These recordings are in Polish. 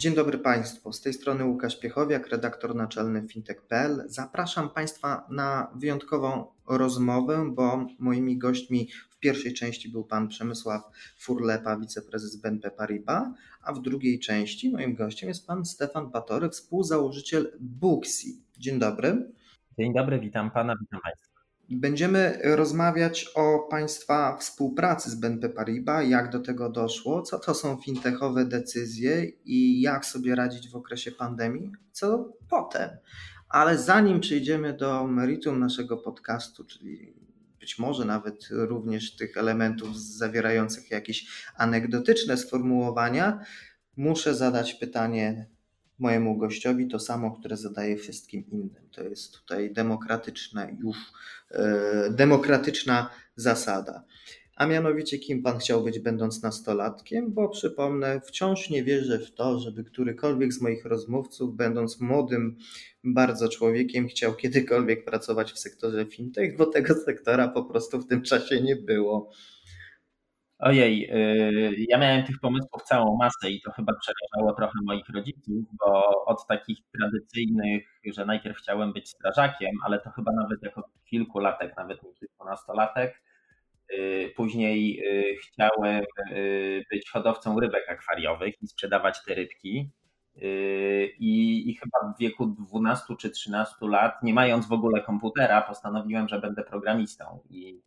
Dzień dobry Państwu, z tej strony Łukasz Piechowiak, redaktor naczelny fintech.pl. Zapraszam Państwa na wyjątkową rozmowę, bo moimi gośćmi w pierwszej części był Pan Przemysław Furlepa, wiceprezes BNP Paribas, a w drugiej części moim gościem jest Pan Stefan Batory, współzałożyciel Booksy. Dzień dobry. Dzień dobry, witam Pana, witam Państwa. Będziemy rozmawiać o Państwa współpracy z BNP Paribas, jak do tego doszło, co to są fintechowe decyzje i jak sobie radzić w okresie pandemii, co potem. Ale zanim przejdziemy do meritum naszego podcastu, czyli być może nawet również tych elementów zawierających jakieś anegdotyczne sformułowania, muszę zadać pytanie mojemu gościowi to samo, które zadaję wszystkim innym. To jest tutaj demokratyczna już e, demokratyczna zasada. A mianowicie, kim pan chciał być, będąc nastolatkiem? Bo przypomnę, wciąż nie wierzę w to, żeby którykolwiek z moich rozmówców, będąc młodym bardzo człowiekiem, chciał kiedykolwiek pracować w sektorze fintech, bo tego sektora po prostu w tym czasie nie było. Ojej, y, ja miałem tych pomysłów całą masę i to chyba przerażało trochę moich rodziców, bo od takich tradycyjnych, że najpierw chciałem być strażakiem, ale to chyba nawet jako kilkulatek, nawet nie kilkunastolatek. Y, później y, chciałem być hodowcą rybek akwariowych i sprzedawać te rybki. I, I, chyba w wieku 12 czy 13 lat, nie mając w ogóle komputera, postanowiłem, że będę programistą. I,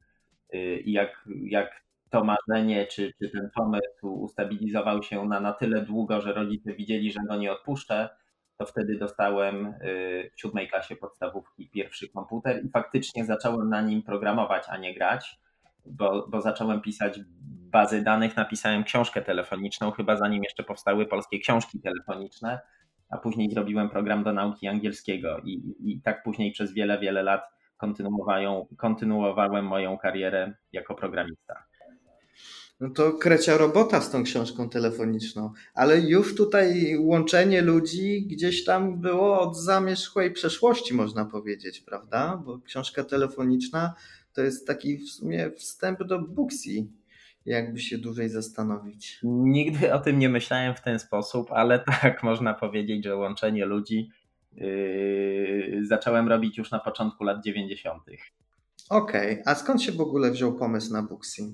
i jak, jak to marzenie, czy, czy ten pomysł ustabilizował się na, na tyle długo, że rodzice widzieli, że go nie odpuszczę, to wtedy dostałem y, w siódmej klasie podstawówki pierwszy komputer i faktycznie zacząłem na nim programować, a nie grać, bo, bo zacząłem pisać bazy danych, napisałem książkę telefoniczną, chyba zanim jeszcze powstały polskie książki telefoniczne, a później zrobiłem program do nauki angielskiego i, i, i tak później przez wiele, wiele lat kontynuowałem moją karierę jako programista. No to krecia robota z tą książką telefoniczną, ale już tutaj łączenie ludzi gdzieś tam było od zamierzchłej przeszłości, można powiedzieć, prawda? Bo książka telefoniczna to jest taki w sumie wstęp do Booksy, jakby się dłużej zastanowić. Nigdy o tym nie myślałem w ten sposób, ale tak można powiedzieć, że łączenie ludzi yy, zacząłem robić już na początku lat 90. Okej, okay. a skąd się w ogóle wziął pomysł na Booksy?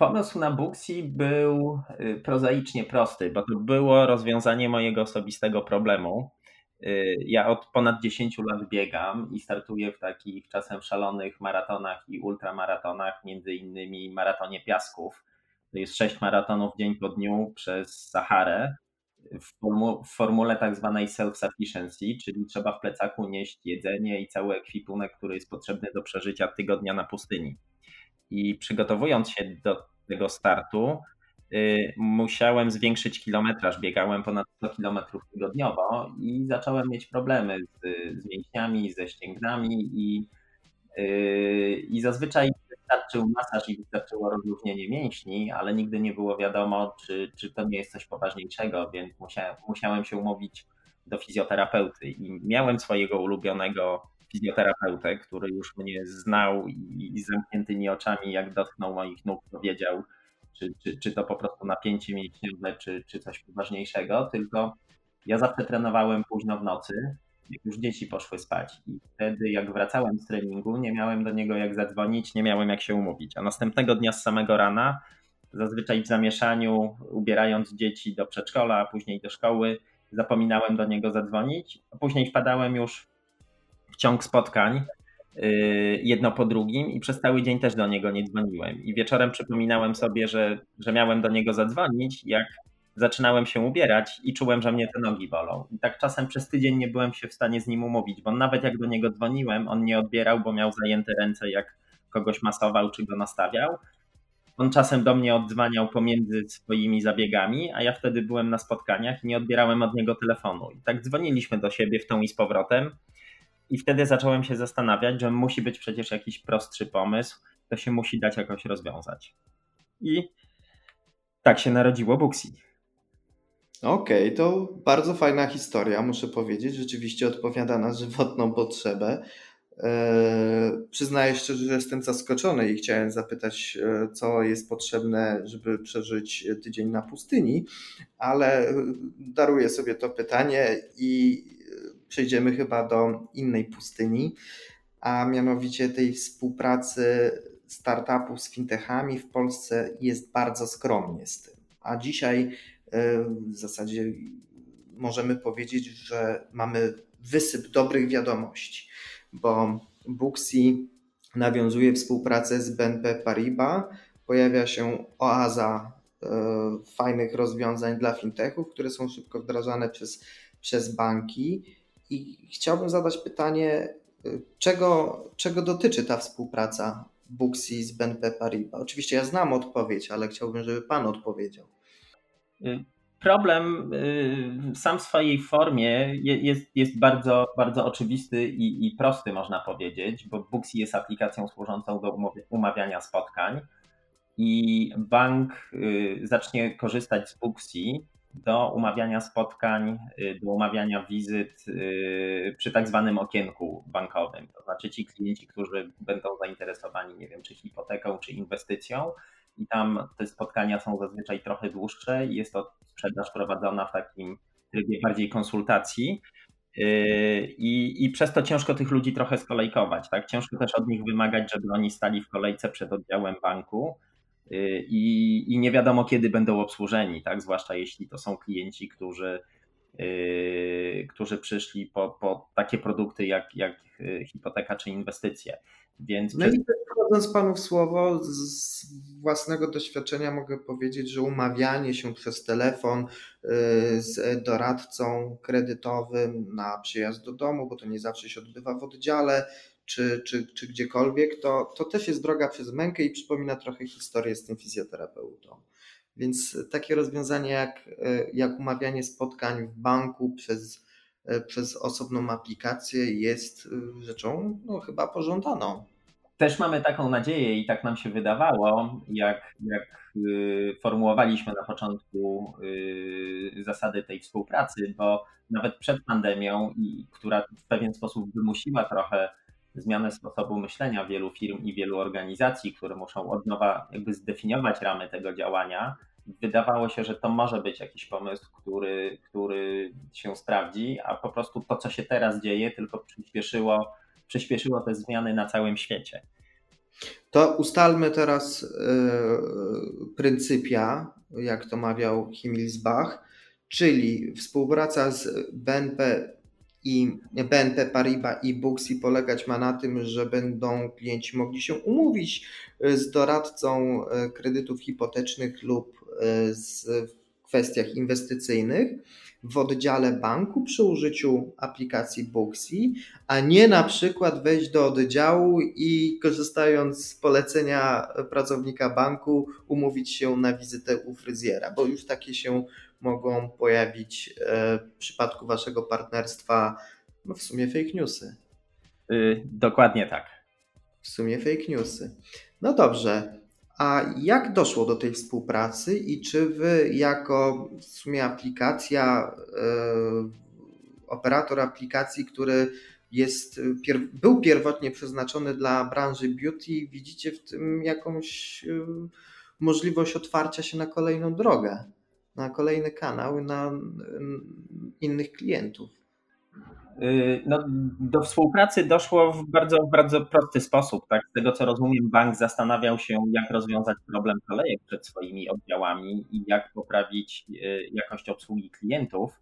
Pomysł na Booksy był y, prozaicznie prosty, bo to było rozwiązanie mojego osobistego problemu. Y, ja od ponad 10 lat biegam i startuję w takich czasem szalonych maratonach i ultramaratonach, między innymi maratonie piasków. To jest 6 maratonów dzień po dniu przez Saharę w, formu, w formule tak zwanej self-sufficiency, czyli trzeba w plecaku nieść jedzenie i cały ekwipunek, który jest potrzebny do przeżycia tygodnia na pustyni. I przygotowując się do tego startu, y, musiałem zwiększyć kilometraż. Biegałem ponad 100 kilometrów tygodniowo i zacząłem mieć problemy z, z mięśniami, ze ścięgnami i, y, i zazwyczaj wystarczył masaż i wystarczyło rozluźnienie mięśni, ale nigdy nie było wiadomo, czy, czy to nie jest coś poważniejszego, więc musiałem, musiałem się umówić do fizjoterapeuty i miałem swojego ulubionego fizjoterapeutę, który już mnie znał i, i zamkniętymi oczami, jak dotknął moich nóg, powiedział, czy, czy, czy to po prostu napięcie mięśniowe, czy, czy coś poważniejszego, tylko ja zawsze trenowałem późno w nocy, jak już dzieci poszły spać. I wtedy, jak wracałem z treningu, nie miałem do niego jak zadzwonić, nie miałem jak się umówić. A następnego dnia z samego rana, zazwyczaj w zamieszaniu, ubierając dzieci do przedszkola, a później do szkoły, zapominałem do niego zadzwonić, a później wpadałem już ciąg spotkań y, jedno po drugim i przez cały dzień też do niego nie dzwoniłem. I wieczorem przypominałem sobie, że, że miałem do niego zadzwonić, jak zaczynałem się ubierać i czułem, że mnie te nogi bolą. I tak czasem przez tydzień nie byłem się w stanie z nim umówić, bo nawet jak do niego dzwoniłem, on nie odbierał, bo miał zajęte ręce, jak kogoś masował czy go nastawiał. on czasem do mnie odzwaniał pomiędzy swoimi zabiegami, a ja wtedy byłem na spotkaniach i nie odbierałem od niego telefonu. I tak dzwoniliśmy do siebie w tą i z powrotem. I wtedy zacząłem się zastanawiać, że musi być przecież jakiś prostszy pomysł, to się musi dać jakoś rozwiązać. I tak się narodziło Booksy. Okej, okay, to bardzo fajna historia, muszę powiedzieć. Rzeczywiście odpowiada na żywotną potrzebę. Eee, przyznaję szczerze, że jestem zaskoczony i chciałem zapytać, e, co jest potrzebne, żeby przeżyć tydzień na pustyni, ale daruję sobie to pytanie i przejdziemy chyba do innej pustyni, a mianowicie tej współpracy startupów z fintechami w Polsce jest bardzo skromnie z tym. A dzisiaj e, w zasadzie możemy powiedzieć, że mamy wysyp dobrych wiadomości, bo Booksy nawiązuje współpracę z BNP Paribas, pojawia się oaza e, fajnych rozwiązań dla fintechów, które są szybko wdrażane przez, przez banki. I chciałbym zadać pytanie, y, czego, czego dotyczy ta współpraca Booksy z BNP Paribas? Oczywiście ja znam odpowiedź, ale chciałbym, żeby Pan odpowiedział. Y, problem y, sam w swojej formie jest, jest bardzo, bardzo oczywisty i, i prosty, można powiedzieć, bo Booksy jest aplikacją służącą do umawiania spotkań i bank zacznie korzystać z Booksy do umawiania spotkań, y, do umawiania wizyt y, przy tak zwanym okienku bankowym. To znaczy ci klienci, którzy będą zainteresowani, nie wiem, czy hipoteką, czy inwestycją, i tam te spotkania są zazwyczaj trochę dłuższe jest to sprzedaż prowadzona w takim trybie bardziej konsultacji. Y, I, I przez to ciężko tych ludzi trochę skolejkować. Tak? Ciężko też od nich wymagać, żeby oni stali w kolejce przed oddziałem banku i, i nie wiadomo kiedy będą obsłużeni, tak? zwłaszcza jeśli to są klienci, którzy, yy, którzy przyszli po, po takie produkty jak, jak y, hipoteka czy inwestycje. Więc no przez... i wchodząc Panu w słowo, z własnego doświadczenia mogę powiedzieć, że umawianie się przez telefon y, z doradcą kredytowym na przyjazd do domu, bo to nie zawsze się odbywa w oddziale, czy, czy, czy gdziekolwiek, to, to też jest droga przez mękę i przypomina trochę historię z tym fizjoterapeutą. Więc takie rozwiązanie jak, jak umawianie spotkań w banku przez, przez osobną aplikację jest rzeczą no, chyba pożądaną. Też mamy taką nadzieję i tak nam się wydawało, jak, jak y, formułowaliśmy na początku y, zasady tej współpracy, bo nawet przed pandemią, która w pewien sposób wymusiła trochę zmianę sposobu myślenia wielu firm i wielu organizacji, które muszą od nowa jakby zdefiniować ramy tego działania, wydawało się, że to może być jakiś pomysł, który, który się sprawdzi, a po prostu to, co się teraz dzieje, tylko przyspieszyło, przyspieszyło te zmiany na całym świecie. To ustalmy teraz yy, pryncypia, jak to mawiał Himmelsbach, czyli współpraca z BNP i BNP Paribas i Booksy polegać ma na tym, że będą klienci mogli się umówić e, z doradcą e, kredytów hipotecznych lub e, z kwestiach inwestycyjnych w oddziale banku przy użyciu aplikacji Booksy, a nie na przykład wejść do oddziału i korzystając z polecenia pracownika banku umówić się na wizytę u fryzjera, bo już takie się mogą pojawić e, w przypadku waszego partnerstwa no w sumie fake newsy. Yy, dokładnie tak. W sumie fake newsy. No dobrze. A jak doszło do tej współpracy i czy wy jako w sumie aplikacja, yy, operator aplikacji, który jest, pier był pierwotnie przeznaczony dla branży beauty, widzicie w tym jakąś yy, możliwość otwarcia się na kolejną drogę? Na kolejny kanał, na innych klientów. Y, no, do współpracy doszło w bardzo, bardzo prosty sposób. Tak? Z tego co rozumiem, bank zastanawiał się, jak rozwiązać problem kolejek przed swoimi oddziałami i jak poprawić y, jakość obsługi klientów.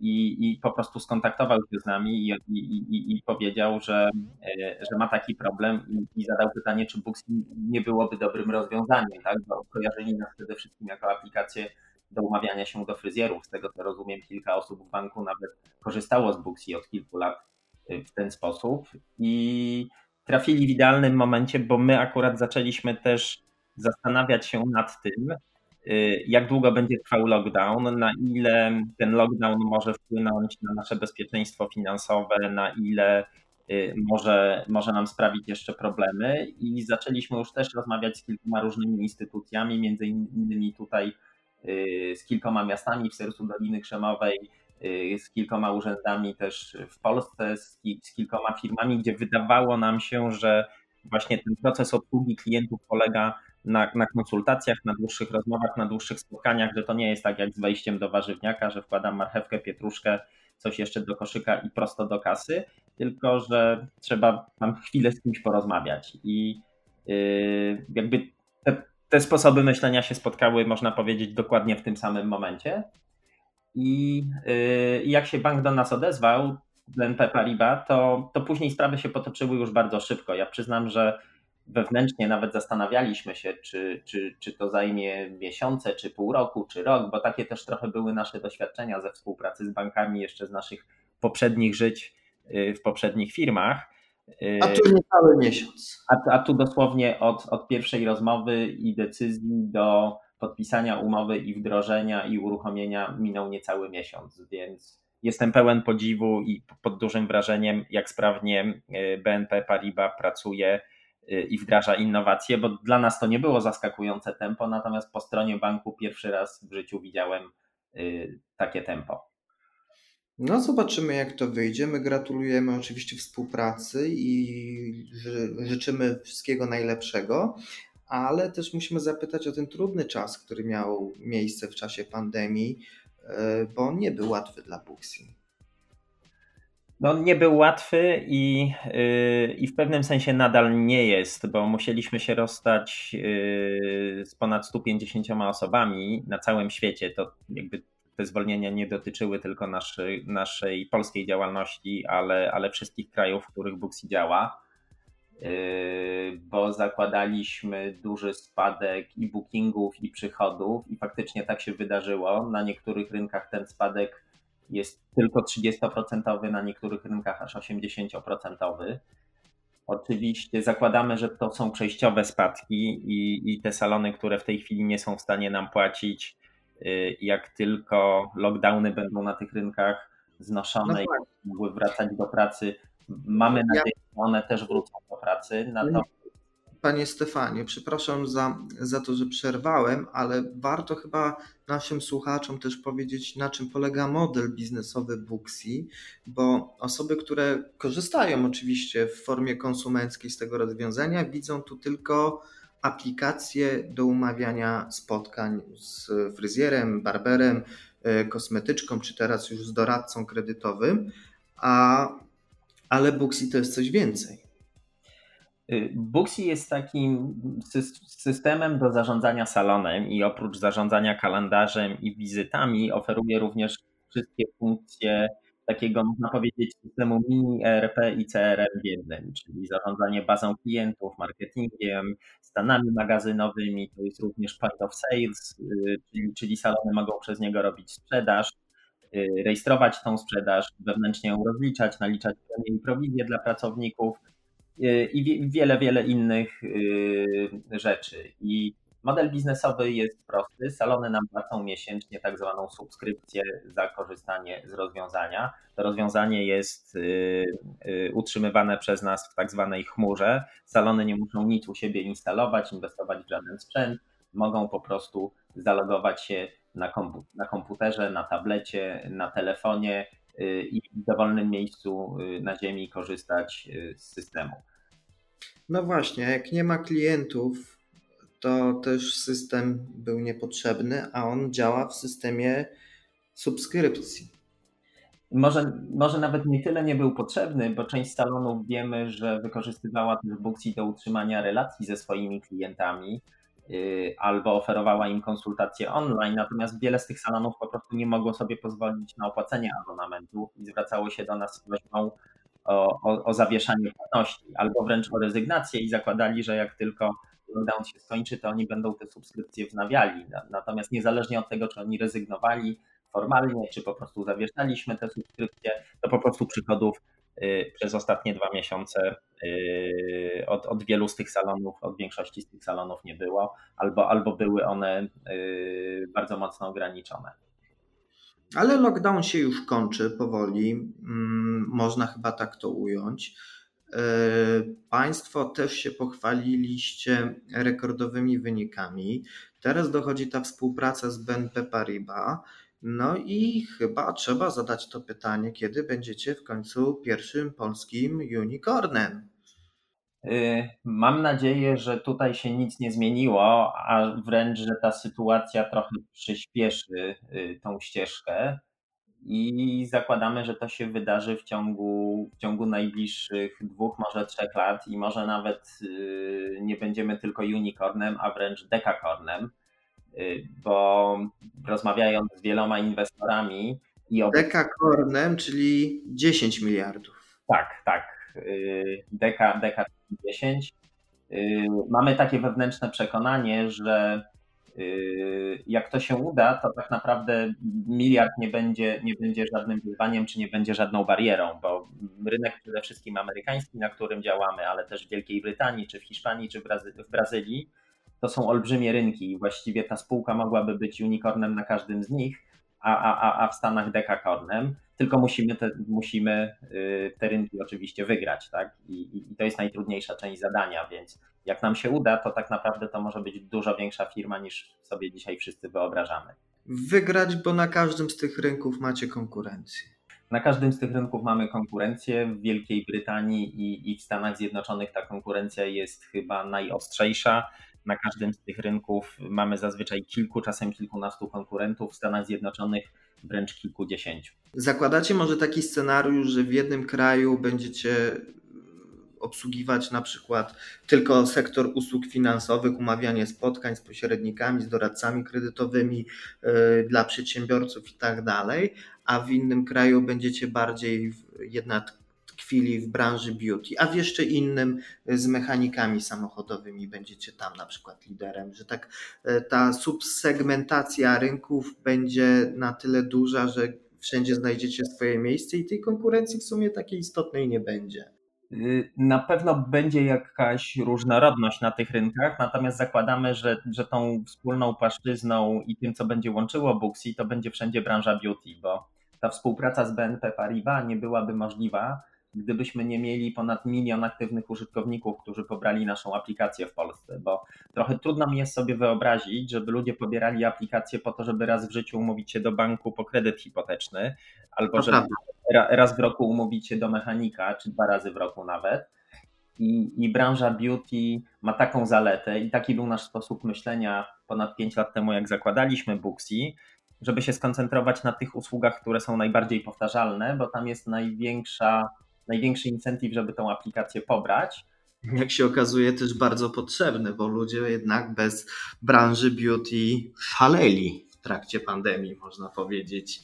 I, i po prostu skontaktował się z nami i, i, i powiedział, że, y, że ma taki problem i, zadał pytanie, czy Booksy nie byłoby dobrym rozwiązaniem, tak? bo kojarzyli nas przede wszystkim jako aplikację do umawiania się do fryzjerów. Z tego co rozumiem, kilka osób w banku nawet korzystało z Booksy od kilku lat y, w ten sposób i trafili w idealnym momencie, bo my akurat zaczęliśmy też zastanawiać się nad tym, jak długo będzie trwał lockdown, na ile ten lockdown może wpłynąć na nasze bezpieczeństwo finansowe, na ile y, może, może nam sprawić jeszcze problemy. I zaczęliśmy już też rozmawiać z kilkoma różnymi instytucjami, między innymi tutaj y, z kilkoma miastami w sercu Doliny Krzemowej, z kilkoma urzędami też w Polsce, z kilkoma firmami, gdzie wydawało nam się, że właśnie ten proces obsługi klientów polega na, na, konsultacjach, na dłuższych rozmowach, na dłuższych spotkaniach, że to nie jest tak jak z wejściem do warzywniaka, że wkładam marchewkę, pietruszkę, coś jeszcze do koszyka i prosto do kasy, tylko że trzeba mam chwilę z kimś porozmawiać. I yy, jakby te, te sposoby myślenia się spotkały, można powiedzieć, dokładnie w tym samym momencie. I yy, jak się bank do nas odezwał, BNP Paribas, to, to później sprawy się potoczyły już bardzo szybko. Ja przyznam, że wewnętrznie nawet zastanawialiśmy się, czy, czy, czy to zajmie miesiące, czy pół roku, czy rok, bo takie też trochę były nasze doświadczenia ze współpracy z bankami jeszcze z naszych poprzednich żyć y, w poprzednich firmach. A tu niecały miesiąc. A, a tu dosłownie od, od pierwszej rozmowy i decyzji do podpisania umowy i wdrożenia i uruchomienia minął niecały miesiąc, więc jestem pełen podziwu i pod dużym wrażeniem, jak sprawnie y, BNP Paribas pracuje i wdraża innowacje, bo dla nas to nie było zaskakujące tempo, natomiast po stronie banku pierwszy raz w życiu widziałem y, takie tempo. No, zobaczymy, jak to wyjdzie. My gratulujemy oczywiście współpracy i życzymy wszystkiego najlepszego, ale też musimy zapytać o ten trudny czas, który miał miejsce w czasie pandemii. E, bo nie był łatwy dla Buxi. No, nie był łatwy i, yy, i w pewnym sensie nadal nie jest, bo musieliśmy się rozstać yy, z ponad 150 osobami na całym świecie. To jakby te zwolnienia nie dotyczyły tylko naszej, naszej polskiej działalności, ale, ale wszystkich krajów, w których Buxi działa. Yy, bo zakładaliśmy duży spadek i bookingów, i przychodów, i faktycznie tak się wydarzyło. Na niektórych rynkach ten spadek jest tylko 30%, na niektórych rynkach aż 80%. Oczywiście zakładamy, że to są przejściowe spadki i, i te salony, które w tej chwili nie są w stanie nam płacić, yy, jak tylko lockdowny będą na tych rynkach znoszone no i tak. mogły wracać do pracy, mamy nadzieję, że one też wrócą do pracy. Panie Stefanie, przepraszam za, za to, że przerwałem, ale warto chyba naszym słuchaczom też powiedzieć, na czym polega model biznesowy Booksy, bo osoby, które korzystają oczywiście w formie konsumenckiej z tego rozwiązania, widzą tu tylko aplikację do umawiania spotkań z fryzjerem, barberem, e, kosmetyczką, czy teraz już z doradcą kredytowym, a ale Booksy to jest coś więcej. Booksy jest takim systemem do zarządzania salonem i oprócz zarządzania kalendarzem i wizytami oferuje również wszystkie funkcje takiego, można powiedzieć, systemu mini ERP i CRM w jednym, czyli zarządzanie bazą klientów, marketingiem, stanami magazynowymi, to jest również point of sales, y, czyli, czyli salony mogą przez niego robić sprzedaż, Y, rejestrować tą sprzedaż, wewnętrznie ją rozliczać, naliczać prowizje dla pracowników i wiele, wiele innych y, rzeczy. I model biznesowy jest prosty. Salony nam płacą miesięcznie tak zwaną subskrypcję za korzystanie z rozwiązania. To rozwiązanie jest utrzymywane przez nas w tak zwanej chmurze. Salony nie muszą nic u siebie instalować, inwestować w żaden sprzęt, mogą po prostu zalogować się na, komputerze, na tablecie, na telefonie y, i w dowolnym miejscu y, na Ziemi korzystać y, z systemu. No właśnie, jak nie ma klientów, to też system był niepotrzebny, a on działa w systemie subskrypcji. Może, może nawet nie tyle nie był potrzebny, bo część salonów wiemy, że wykorzystywała też Booksy do utrzymania relacji ze swoimi klientami Y, albo oferowała im konsultacje online, natomiast wiele z tych salonów po prostu nie mogło sobie pozwolić na opłacenie abonamentu i zwracało się do nas z prośbą o, o, o zawieszanie płatności albo wręcz o rezygnację i zakładali, że jak tylko lockdown się skończy, to oni będą te subskrypcje wznawiali. Natomiast niezależnie od tego, czy oni rezygnowali formalnie, czy po prostu zawieszaliśmy te subskrypcje, to po prostu przychodów y, przez ostatnie dwa miesiące Od, od wielu z tych salonów, od większości z tych salonów nie było, albo, albo były one bardzo mocno ograniczone. Ale lockdown się już kończy powoli, mm, można chyba tak to ująć. E, państwo też się pochwaliliście rekordowymi wynikami. Teraz dochodzi ta współpraca z BNP Paribas. No i chyba trzeba zadać to pytanie, kiedy będziecie w końcu pierwszym polskim unicornem. Y, mam nadzieję, że tutaj się nic nie zmieniło, a wręcz, że ta sytuacja trochę przyspieszy y, tą ścieżkę i zakładamy, że to się wydarzy w ciągu, w ciągu najbliższych dwóch, może trzech lat i może nawet y, nie będziemy tylko unicornem, a wręcz dekakornem, bo rozmawiając z wieloma inwestorami i ob... Dekakornem, czyli 10 miliardów. Tak, tak. Deka, deka 10. Y, mamy takie wewnętrzne przekonanie, że y, jak to się uda, to tak naprawdę miliard nie będzie, nie będzie żadnym wyzwaniem, czy nie będzie żadną barierą, bo rynek przede wszystkim amerykański, na którym działamy, ale też w Wielkiej Brytanii, czy w Hiszpanii, czy w Brazylii, to są olbrzymie rynki i właściwie ta spółka mogłaby być unicornem na każdym z nich, a, a, a w Stanach dekakornem tylko musimy te, musimy y, te rynki oczywiście wygrać, tak? I, I, to jest najtrudniejsza część zadania, więc jak nam się uda, to tak naprawdę to może być dużo większa firma niż sobie dzisiaj wszyscy wyobrażamy. Wygrać, bo na każdym z tych rynków macie konkurencję. Na każdym z tych rynków mamy konkurencję. W Wielkiej Brytanii i, i w Stanach Zjednoczonych ta konkurencja jest chyba najostrzejsza na każdym z tych rynków mamy zazwyczaj kilku, czasem kilkunastu konkurentów, w Stanach Zjednoczonych wręcz kilkudziesięciu. Zakładacie może taki scenariusz, że w jednym kraju będziecie obsługiwać na przykład tylko sektor usług finansowych, umawianie spotkań z pośrednikami, z doradcami kredytowymi yy, dla przedsiębiorców i tak dalej, a w innym kraju będziecie bardziej jednak tkwili w branży beauty, a w jeszcze innym z mechanikami samochodowymi będziecie tam na przykład liderem, że tak e, ta subsegmentacja rynków będzie na tyle duża, że wszędzie znajdziecie swoje miejsce i tej konkurencji w sumie takiej istotnej nie będzie. Y, na pewno będzie jakaś różnorodność na tych rynkach, natomiast zakładamy, że, że tą wspólną płaszczyzną i tym, co będzie łączyło Booksy, to będzie wszędzie branża beauty, bo ta współpraca z BNP Paribas nie byłaby możliwa, gdybyśmy nie mieli ponad milion aktywnych użytkowników, którzy pobrali naszą aplikację w Polsce, bo trochę trudno mi jest sobie wyobrazić, żeby ludzie pobierali aplikację po to, żeby raz w życiu umówić się do banku po kredyt hipoteczny, albo żeby raz w roku umówić się do mechanika, czy dwa razy w roku nawet. I, I branża beauty ma taką zaletę, i taki był nasz sposób myślenia ponad 5 lat temu, jak zakładaliśmy Booksy, żeby się skoncentrować na tych usługach, które są najbardziej powtarzalne, bo tam jest największa największy incentyw, żeby tą aplikację pobrać. Jak się okazuje, też bardzo potrzebny, bo ludzie jednak bez branży beauty szaleli w trakcie pandemii, można powiedzieć.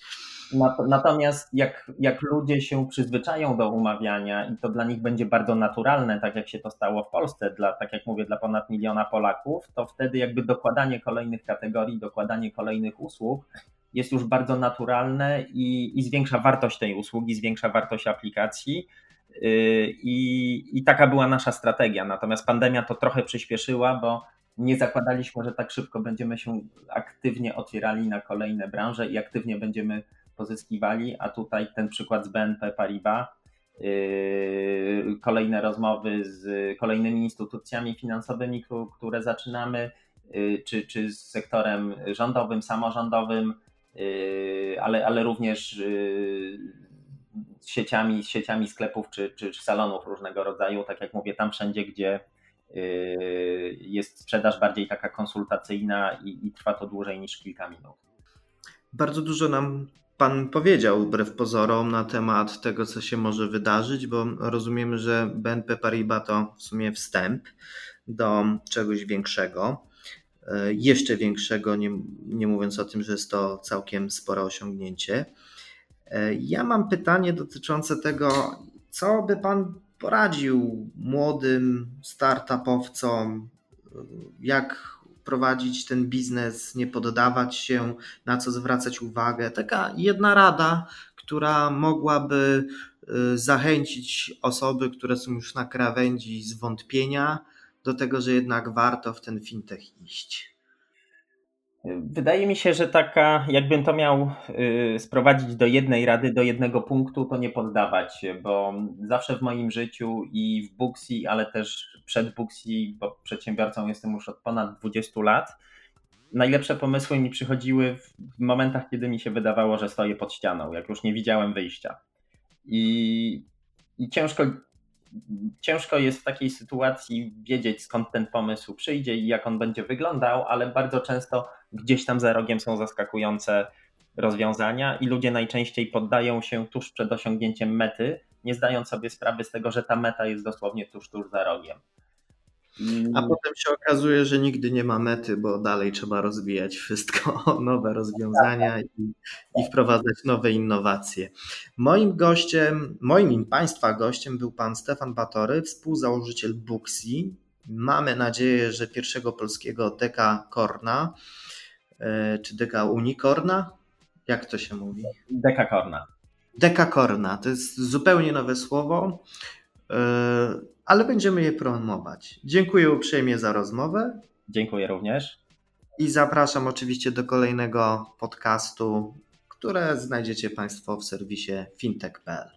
Natomiast jak, jak ludzie się przyzwyczają do umawiania i to dla nich będzie bardzo naturalne, tak jak się to stało w Polsce, dla, tak jak mówię, dla ponad miliona Polaków, to wtedy jakby dokładanie kolejnych kategorii, dokładanie kolejnych usług jest już bardzo naturalne i, i zwiększa wartość tej usługi, zwiększa wartość aplikacji. Y, I, I taka była nasza strategia. Natomiast pandemia to trochę przyspieszyła, bo nie zakładaliśmy, że tak szybko będziemy się aktywnie otwierali na kolejne branże i aktywnie będziemy pozyskiwali, a tutaj ten przykład z BNP Paribas, yy, kolejne rozmowy z kolejnymi instytucjami finansowymi, które zaczynamy, yy, czy, czy z sektorem rządowym, samorządowym, ale, ale również z sieciami, sieciami sklepów czy, czy, salonów różnego rodzaju, tak jak mówię, tam wszędzie, gdzie jest sprzedaż bardziej taka konsultacyjna i, i, trwa to dłużej niż kilka minut. Bardzo dużo nam Pan powiedział wbrew pozorom na temat tego, co się może wydarzyć, bo rozumiemy, że BNP Paribas to w sumie wstęp do czegoś większego, jeszcze większego, nie, nie mówiąc o tym, że jest to całkiem spore osiągnięcie. E, ja mam pytanie dotyczące tego, co by Pan poradził młodym startupowcom, jak prowadzić ten biznes, nie poddawać się, na co zwracać uwagę. Taka jedna rada, która mogłaby zachęcić osoby, które są już na krawędzi zwątpienia, do tego, że jednak warto w ten fintech iść? Wydaje mi się, że taka, jakbym to miał y, sprowadzić do jednej rady, do jednego punktu, to nie poddawać się, bo zawsze w moim życiu i w Booksy, ale też przed Booksy, bo przedsiębiorcą jestem już od ponad 20 lat, najlepsze pomysły mi przychodziły w momentach, kiedy mi się wydawało, że stoję pod ścianą, jak już nie widziałem wyjścia. I, i ciężko ciężko jest w takiej sytuacji wiedzieć, skąd ten pomysł przyjdzie i jak on będzie wyglądał, ale bardzo często gdzieś tam za rogiem są zaskakujące rozwiązania i ludzie najczęściej poddają się tuż przed osiągnięciem mety, nie zdając sobie sprawy z tego, że ta meta jest dosłownie tuż, tuż za rogiem. A potem się okazuje, że nigdy nie ma mety, bo dalej trzeba rozwijać wszystko, nowe rozwiązania i, i wprowadzać nowe innowacje. Moim gościem, moim i Państwa gościem był Pan Stefan Batory, współzałożyciel Booksy. Mamy nadzieję, że pierwszego polskiego deka Korna, e, czy deka Unicorna? Jak to się mówi? Deka Korna. Deka Korna, to jest zupełnie nowe słowo e, ale będziemy je promować. Dziękuję uprzejmie za rozmowę. Dziękuję również. I zapraszam oczywiście do kolejnego podcastu, które znajdziecie Państwo w serwisie fintech.pl.